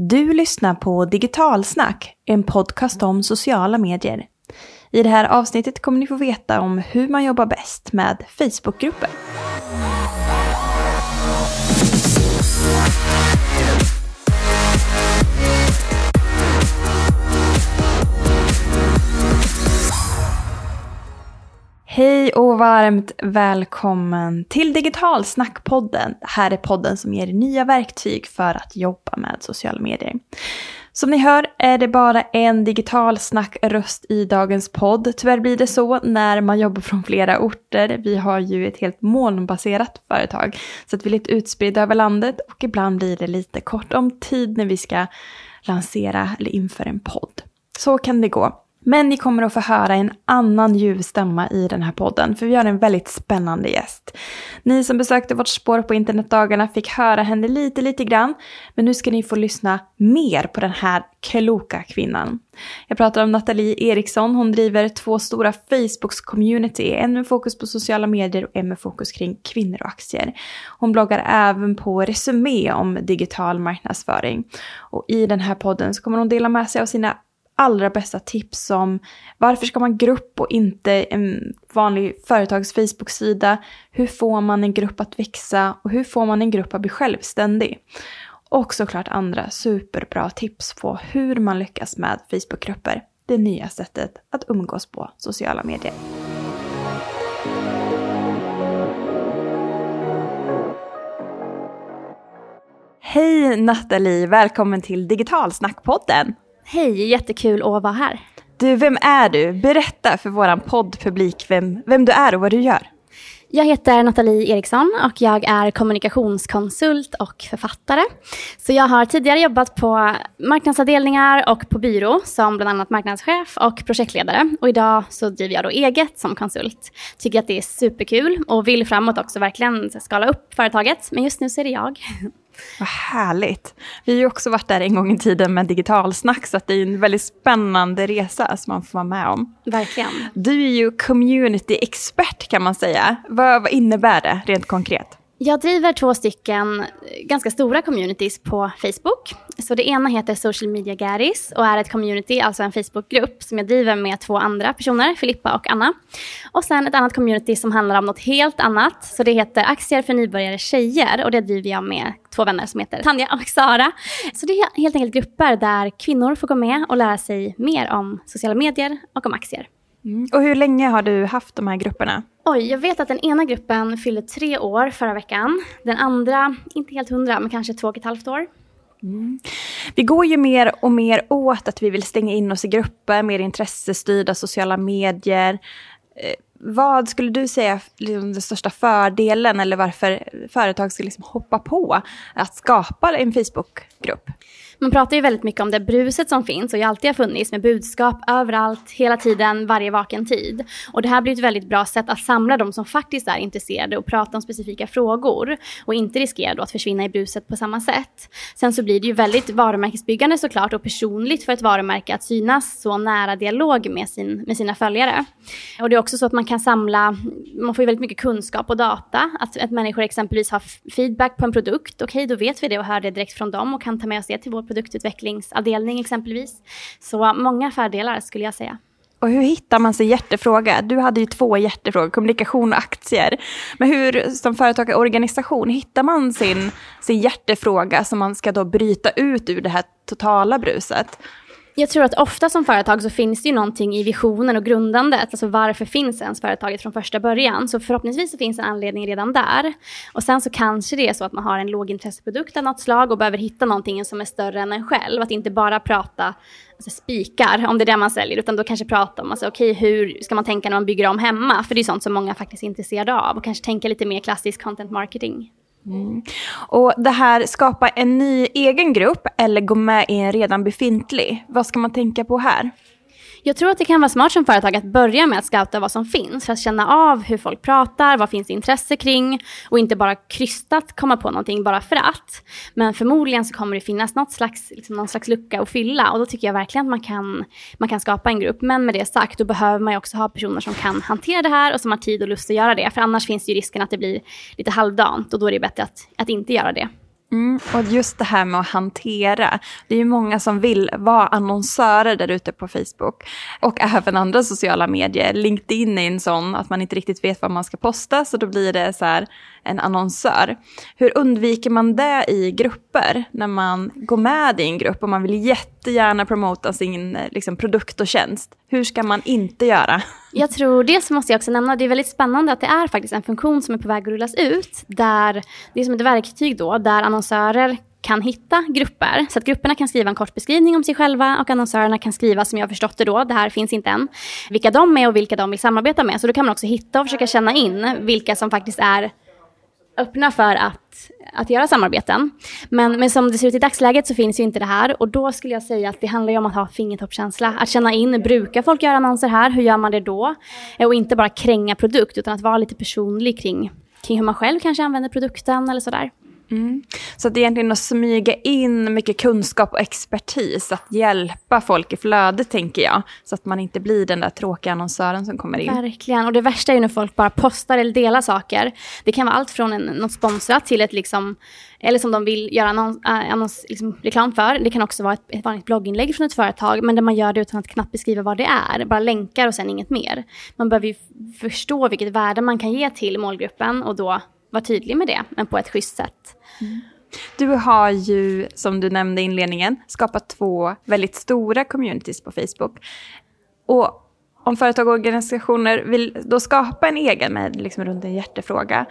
Du lyssnar på Digitalsnack, en podcast om sociala medier. I det här avsnittet kommer ni få veta om hur man jobbar bäst med Facebookgrupper. Hej och varmt välkommen till Digitalsnackpodden. Det här är podden som ger nya verktyg för att jobba med sociala medier. Som ni hör är det bara en digital snackröst i dagens podd. Tyvärr blir det så när man jobbar från flera orter. Vi har ju ett helt molnbaserat företag så att vi är lite utspridda över landet och ibland blir det lite kort om tid när vi ska lansera eller införa en podd. Så kan det gå. Men ni kommer att få höra en annan ljuv stämma i den här podden, för vi har en väldigt spännande gäst. Ni som besökte vårt spår på internetdagarna fick höra henne lite, lite grann, men nu ska ni få lyssna mer på den här kloka kvinnan. Jag pratar om Nathalie Eriksson, hon driver två stora Facebooks community, en med fokus på sociala medier och en med fokus kring kvinnor och aktier. Hon bloggar även på Resumé om digital marknadsföring. Och i den här podden så kommer hon dela med sig av sina allra bästa tips om varför ska man grupp och inte en vanlig företags Facebook-sida? Hur får man en grupp att växa och hur får man en grupp att bli självständig? Och såklart andra superbra tips på hur man lyckas med Facebookgrupper. Det nya sättet att umgås på sociala medier. Hej Nathalie, välkommen till Digitalsnackpodden! Hej, jättekul att vara här. Du, vem är du? Berätta för våran poddpublik vem, vem du är och vad du gör. Jag heter Nathalie Eriksson och jag är kommunikationskonsult och författare. Så jag har tidigare jobbat på marknadsavdelningar och på byrå som bland annat marknadschef och projektledare. Och idag så driver jag då eget som konsult. Tycker att det är superkul och vill framåt också verkligen skala upp företaget. Men just nu så är det jag. Vad härligt. Vi har ju också varit där en gång i tiden med digitalsnack, så det är en väldigt spännande resa som man får vara med om. Verkligen. Du är ju community-expert kan man säga. Vad, vad innebär det rent konkret? Jag driver två stycken ganska stora communities på Facebook. Så det ena heter Social Media Garis och är ett community, alltså en Facebookgrupp som jag driver med två andra personer, Filippa och Anna. Och sen ett annat community som handlar om något helt annat. Så det heter Aktier för nybörjare tjejer och det driver jag med två vänner som heter Tanja och Sara. Så det är helt enkelt grupper där kvinnor får gå med och lära sig mer om sociala medier och om aktier. Mm. Och hur länge har du haft de här grupperna? Oj, jag vet att den ena gruppen fyllde tre år förra veckan. Den andra, inte helt hundra, men kanske två och ett halvt år. Mm. Vi går ju mer och mer åt att vi vill stänga in oss i grupper, mer intressestyrda sociala medier. Vad skulle du säga är liksom den största fördelen eller varför företag ska liksom hoppa på att skapa en Facebookgrupp? Man pratar ju väldigt mycket om det bruset som finns och alltid har funnits med budskap överallt, hela tiden, varje vaken tid. Och det här blir ett väldigt bra sätt att samla de som faktiskt är intresserade och prata om specifika frågor och inte riskera då att försvinna i bruset på samma sätt. Sen så blir det ju väldigt varumärkesbyggande såklart och personligt för ett varumärke att synas så nära dialog med, sin, med sina följare. Och det är också så att man kan samla, man får ju väldigt mycket kunskap och data, att, att människor exempelvis har feedback på en produkt, okej okay, då vet vi det och hör det direkt från dem och kan ta med oss det till vår produktutvecklingsavdelning exempelvis. Så många fördelar skulle jag säga. Och hur hittar man sin hjärtefråga? Du hade ju två hjärtefrågor, kommunikation och aktier. Men hur som företag och organisation hittar man sin, sin hjärtefråga som man ska då bryta ut ur det här totala bruset? Jag tror att ofta som företag så finns det ju någonting i visionen och grundandet. Alltså varför finns ens företaget från första början? Så förhoppningsvis så finns en anledning redan där. Och sen så kanske det är så att man har en lågintresseprodukt av något slag och behöver hitta någonting som är större än en själv. Att inte bara prata alltså spikar, om det är det man säljer, utan då kanske prata om, alltså, okay, hur ska man tänka när man bygger om hemma? För det är sånt som många faktiskt är intresserade av. Och kanske tänka lite mer klassisk content marketing. Mm. Och det här, skapa en ny egen grupp eller gå med i en redan befintlig. Vad ska man tänka på här? Jag tror att det kan vara smart som företag att börja med att scouta vad som finns för att känna av hur folk pratar, vad finns det intresse kring och inte bara krystat komma på någonting bara för att. Men förmodligen så kommer det finnas något slags, liksom någon slags lucka att fylla och då tycker jag verkligen att man kan, man kan skapa en grupp. Men med det sagt, då behöver man ju också ha personer som kan hantera det här och som har tid och lust att göra det. För annars finns ju risken att det blir lite halvdant och då är det bättre att, att inte göra det. Mm, och just det här med att hantera. Det är ju många som vill vara annonsörer där ute på Facebook. Och även andra sociala medier. LinkedIn är en sån att man inte riktigt vet vad man ska posta. Så då blir det så här en annonsör. Hur undviker man det i grupper? När man går med i en grupp och man vill jättegärna promota sin eh, liksom, produkt och tjänst. Hur ska man inte göra? Jag tror, dels måste jag också nämna, det är väldigt spännande att det är faktiskt en funktion som är på väg att rullas ut. Där, det är som ett verktyg då, där annonsörer kan hitta grupper. Så att grupperna kan skriva en kort beskrivning om sig själva och annonsörerna kan skriva, som jag har förstått det då, det här finns inte än, vilka de är och vilka de vill samarbeta med. Så då kan man också hitta och försöka känna in vilka som faktiskt är öppna för att, att göra samarbeten. Men, men som det ser ut i dagsläget så finns ju inte det här och då skulle jag säga att det handlar ju om att ha fingertoppskänsla. Att känna in, brukar folk göra annonser här? Hur gör man det då? Eh, och inte bara kränga produkt utan att vara lite personlig kring, kring hur man själv kanske använder produkten eller sådär. Mm. Så det är egentligen att smyga in mycket kunskap och expertis, att hjälpa folk i flödet tänker jag. Så att man inte blir den där tråkiga annonsören som kommer in. Verkligen, och det värsta är ju när folk bara postar eller delar saker. Det kan vara allt från en, något sponsrat till ett liksom, eller som de vill göra annons, äh, annons, liksom, reklam för. Det kan också vara ett, ett vanligt blogginlägg från ett företag, men där man gör det utan att knappt beskriva vad det är. Bara länkar och sen inget mer. Man behöver ju förstå vilket värde man kan ge till målgruppen och då vara tydlig med det, men på ett schysst sätt. Mm. Du har ju, som du nämnde i inledningen, skapat två väldigt stora communities på Facebook. Och om företag och organisationer vill då skapa en egen med liksom runt en hjärtefråga,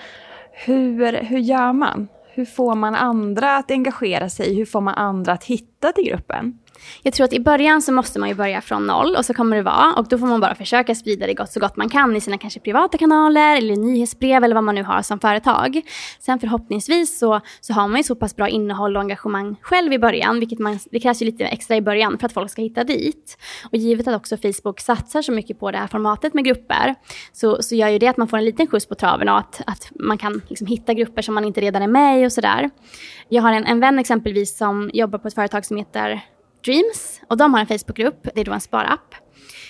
hur, hur gör man? Hur får man andra att engagera sig? Hur får man andra att hitta till gruppen? Jag tror att i början så måste man ju börja från noll och så kommer det vara och då får man bara försöka sprida det gott så gott man kan i sina kanske privata kanaler eller nyhetsbrev eller vad man nu har som företag. Sen förhoppningsvis så, så har man ju så pass bra innehåll och engagemang själv i början, vilket man, det krävs ju lite extra i början för att folk ska hitta dit. Och givet att också Facebook satsar så mycket på det här formatet med grupper så, så gör ju det att man får en liten skjuts på traven och att, att man kan liksom hitta grupper som man inte redan är med i och sådär. Jag har en, en vän exempelvis som jobbar på ett företag som heter Dreams och de har en Facebookgrupp, det är då en sparapp.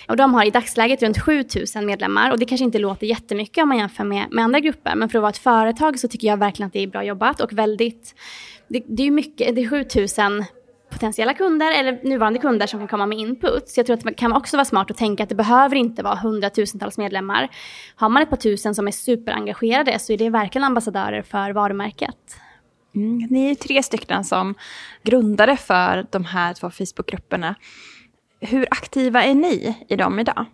Och de har i dagsläget runt 7000 medlemmar och det kanske inte låter jättemycket om man jämför med, med andra grupper. Men för att vara ett företag så tycker jag verkligen att det är bra jobbat och väldigt, det, det är mycket, det är 7000 potentiella kunder eller nuvarande kunder som kan komma med input. Så jag tror att det kan också vara smart att tänka att det behöver inte vara hundratusentals medlemmar. Har man ett par tusen som är superengagerade så är det verkligen ambassadörer för varumärket. Mm, ni är tre stycken som grundare för de här två Facebookgrupperna. Hur aktiva är ni i dem idag?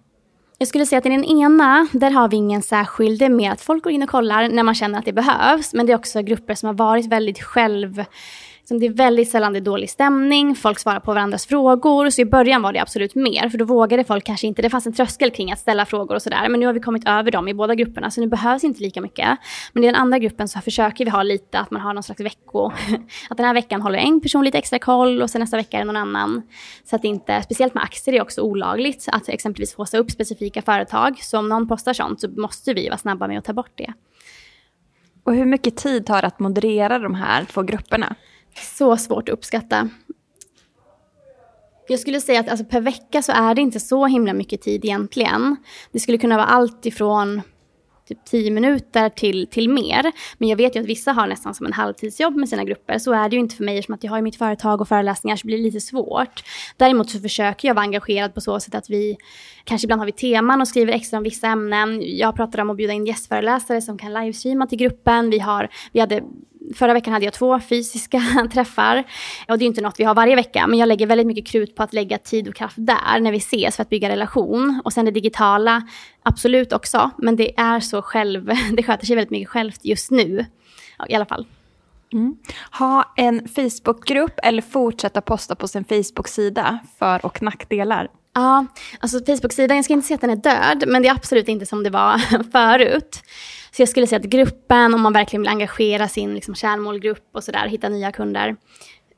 Jag skulle säga att i den ena, där har vi ingen särskild, det är mer att folk går in och kollar när man känner att det behövs. Men det är också grupper som har varit väldigt själv Liksom det är väldigt sällan det är dålig stämning, folk svarar på varandras frågor. Så i början var det absolut mer, för då vågade folk kanske inte, det fanns en tröskel kring att ställa frågor och sådär. Men nu har vi kommit över dem i båda grupperna, så nu behövs inte lika mycket. Men i den andra gruppen så försöker vi ha lite att man har någon slags vecko. Att den här veckan håller en person lite extra koll och sen nästa vecka är det någon annan. Så att inte, speciellt med aktier är det också olagligt att exempelvis håsa upp specifika företag. Så om någon postar sånt så måste vi vara snabba med att ta bort det. Och hur mycket tid tar det att moderera de här två grupperna? Så svårt att uppskatta. Jag skulle säga att alltså, per vecka så är det inte så himla mycket tid egentligen. Det skulle kunna vara allt ifrån typ 10 minuter till, till mer. Men jag vet ju att vissa har nästan som en halvtidsjobb med sina grupper. Så är det ju inte för mig eftersom att jag har mitt företag och föreläsningar så blir det lite svårt. Däremot så försöker jag vara engagerad på så sätt att vi kanske ibland har vi teman och skriver extra om vissa ämnen. Jag pratar om att bjuda in gästföreläsare som kan livestreama till gruppen. Vi, har, vi hade Förra veckan hade jag två fysiska träffar. Och det är inte något vi har varje vecka, men jag lägger väldigt mycket krut på att lägga tid och kraft där när vi ses för att bygga relation. Och sen det digitala, absolut också, men det är så själv, det sköter sig väldigt mycket självt just nu. I alla fall. Mm. Ha en Facebookgrupp eller fortsätta posta på sin Facebook-sida för och nackdelar? Ja, alltså Facebook-sidan, jag ska inte säga att den är död, men det är absolut inte som det var förut. Så jag skulle säga att gruppen, om man verkligen vill engagera sin liksom, kärnmålgrupp och sådär, hitta nya kunder.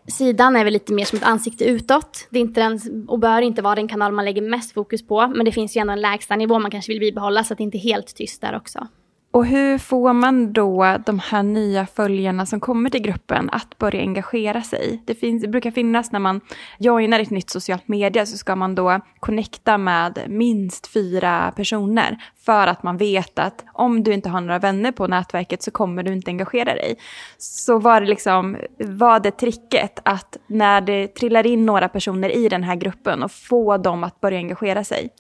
Sidan är väl lite mer som ett ansikte utåt. Det är inte den, och bör inte vara den kanal man lägger mest fokus på. Men det finns ju ändå en lägsta nivå man kanske vill bibehålla så att det inte är helt tyst där också. Och hur får man då de här nya följarna som kommer till gruppen att börja engagera sig? Det, finns, det brukar finnas när man joinar ett nytt socialt media så ska man då connecta med minst fyra personer för att man vet att om du inte har några vänner på nätverket så kommer du inte engagera dig. Så var det liksom, var det tricket att när det trillar in några personer i den här gruppen och få dem att börja engagera sig?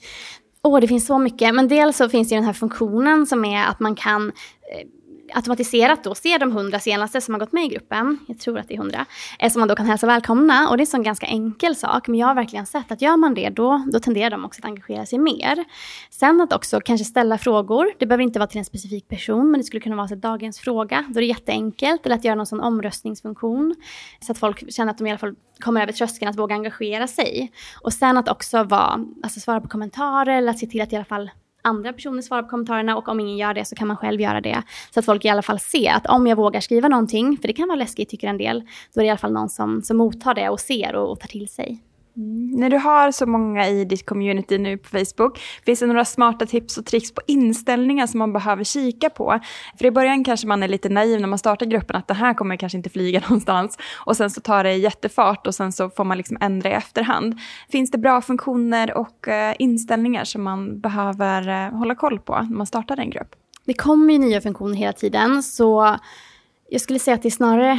Åh, oh, det finns så mycket. Men dels så finns det den här funktionen som är att man kan eh, automatiserat då ser de hundra senaste som har gått med i gruppen, jag tror att det är hundra, eh, som man då kan hälsa välkomna. Och det är en sån ganska enkel sak, men jag har verkligen sett att gör man det då, då tenderar de också att engagera sig mer. Sen att också kanske ställa frågor, det behöver inte vara till en specifik person, men det skulle kunna vara så dagens fråga, då är det jätteenkelt, eller att göra någon sån omröstningsfunktion, så att folk känner att de i alla fall kommer över tröskeln att våga engagera sig. Och sen att också vara, alltså svara på kommentarer, eller att se till att i alla fall andra personer svarar på kommentarerna och om ingen gör det så kan man själv göra det. Så att folk i alla fall ser att om jag vågar skriva någonting, för det kan vara läskigt tycker en del, då är det i alla fall någon som, som mottar det och ser och, och tar till sig. Mm. När du har så många i ditt community nu på Facebook, finns det några smarta tips och tricks på inställningar som man behöver kika på? För i början kanske man är lite naiv när man startar gruppen att det här kommer kanske inte flyga någonstans och sen så tar det jättefart och sen så får man liksom ändra i efterhand. Finns det bra funktioner och eh, inställningar som man behöver eh, hålla koll på när man startar en grupp? Det kommer ju nya funktioner hela tiden så jag skulle säga att det är snarare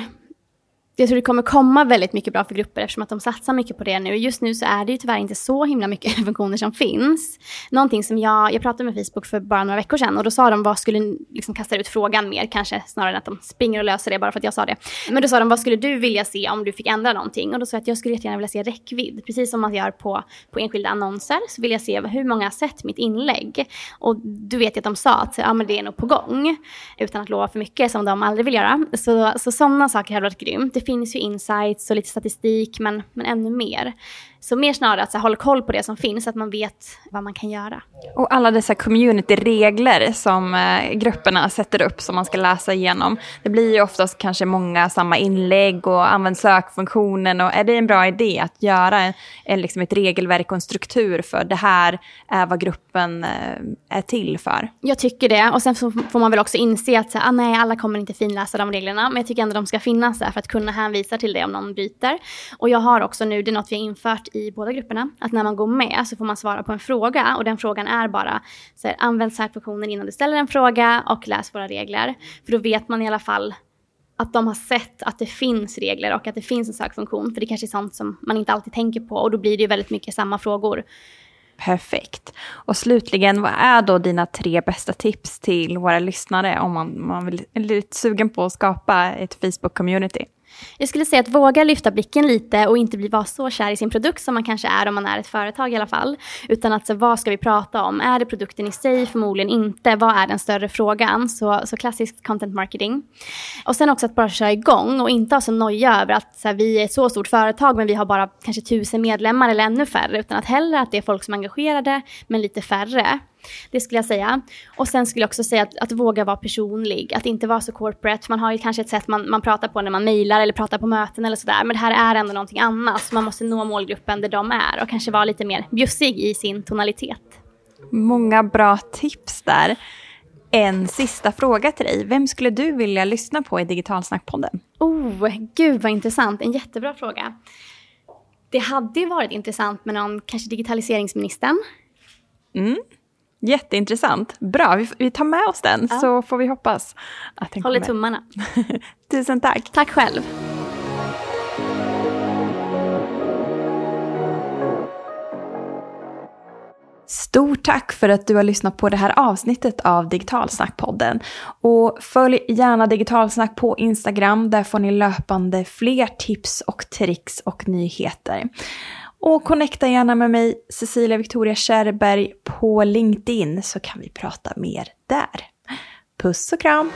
jag tror det kommer komma väldigt mycket bra för grupper eftersom att de satsar mycket på det nu. Just nu så är det ju tyvärr inte så himla mycket funktioner som finns. Någonting som jag, jag pratade med Facebook för bara några veckor sedan och då sa de vad skulle, liksom kasta ut frågan mer kanske snarare än att de springer och löser det bara för att jag sa det. Men då sa de vad skulle du vilja se om du fick ändra någonting? Och då sa jag att jag skulle jättegärna vilja se räckvidd. Precis som man gör på, på enskilda annonser så vill jag se hur många har sett mitt inlägg. Och du vet ju att de sa att ja, men det är nog på gång. Utan att lova för mycket som de aldrig vill göra. Så, så sådana saker hade varit grymt. Finns ju insights och lite statistik, men, men ännu mer. Så mer snarare att så här, hålla koll på det som finns, så att man vet vad man kan göra. Och alla dessa community-regler som eh, grupperna sätter upp som man ska läsa igenom. Det blir ju oftast kanske många samma inlägg och använd sökfunktionen. Och är det en bra idé att göra en, en, liksom ett regelverk och en struktur för det här är vad gruppen eh, är till för? Jag tycker det. Och sen får man väl också inse att så här, ah, nej, alla kommer inte finläsa de reglerna. Men jag tycker ändå de ska finnas där för att kunna hänvisar till det om någon bryter. Och jag har också nu, det är något vi har infört i båda grupperna, att när man går med så får man svara på en fråga och den frågan är bara så här, använd sökfunktionen innan du ställer en fråga och läs våra regler. För då vet man i alla fall att de har sett att det finns regler och att det finns en sökfunktion. För det kanske är sånt som man inte alltid tänker på och då blir det ju väldigt mycket samma frågor. Perfekt. Och slutligen, vad är då dina tre bästa tips till våra lyssnare om man, man vill, är lite sugen på att skapa ett Facebook-community? Jag skulle säga att våga lyfta blicken lite och inte bli vara så kär i sin produkt som man kanske är om man är ett företag i alla fall. Utan att så, vad ska vi prata om? Är det produkten i sig? Förmodligen inte. Vad är den större frågan? Så, så klassisk content marketing. Och sen också att bara köra igång och inte ha så noja över att så här, vi är ett så stort företag men vi har bara kanske tusen medlemmar eller ännu färre. Utan att hellre att det är folk som är engagerade men lite färre. Det skulle jag säga. Och sen skulle jag också säga att, att våga vara personlig, att inte vara så corporate. Man har ju kanske ett sätt man, man pratar på när man mejlar eller pratar på möten eller sådär. Men det här är ändå någonting annat. Så man måste nå målgruppen där de är och kanske vara lite mer bjussig i sin tonalitet. Många bra tips där. En sista fråga till dig. Vem skulle du vilja lyssna på i Digitalsnackpodden? Oh, gud vad intressant. En jättebra fråga. Det hade ju varit intressant med någon, kanske digitaliseringsministern. Mm. Jätteintressant. Bra, vi, tar med oss den ja. så får vi hoppas att den Håller kommer. tummarna. Tusen tack. Tack själv. Stort tack för att du har lyssnat på det här avsnittet av Digitalsnackpodden. Och följ gärna Digitalsnack på Instagram. Där får ni löpande fler tips och tricks och nyheter. Och connecta gärna med mig, Cecilia Victoria Kärrberg, på LinkedIn så kan vi prata mer där. Puss och kram!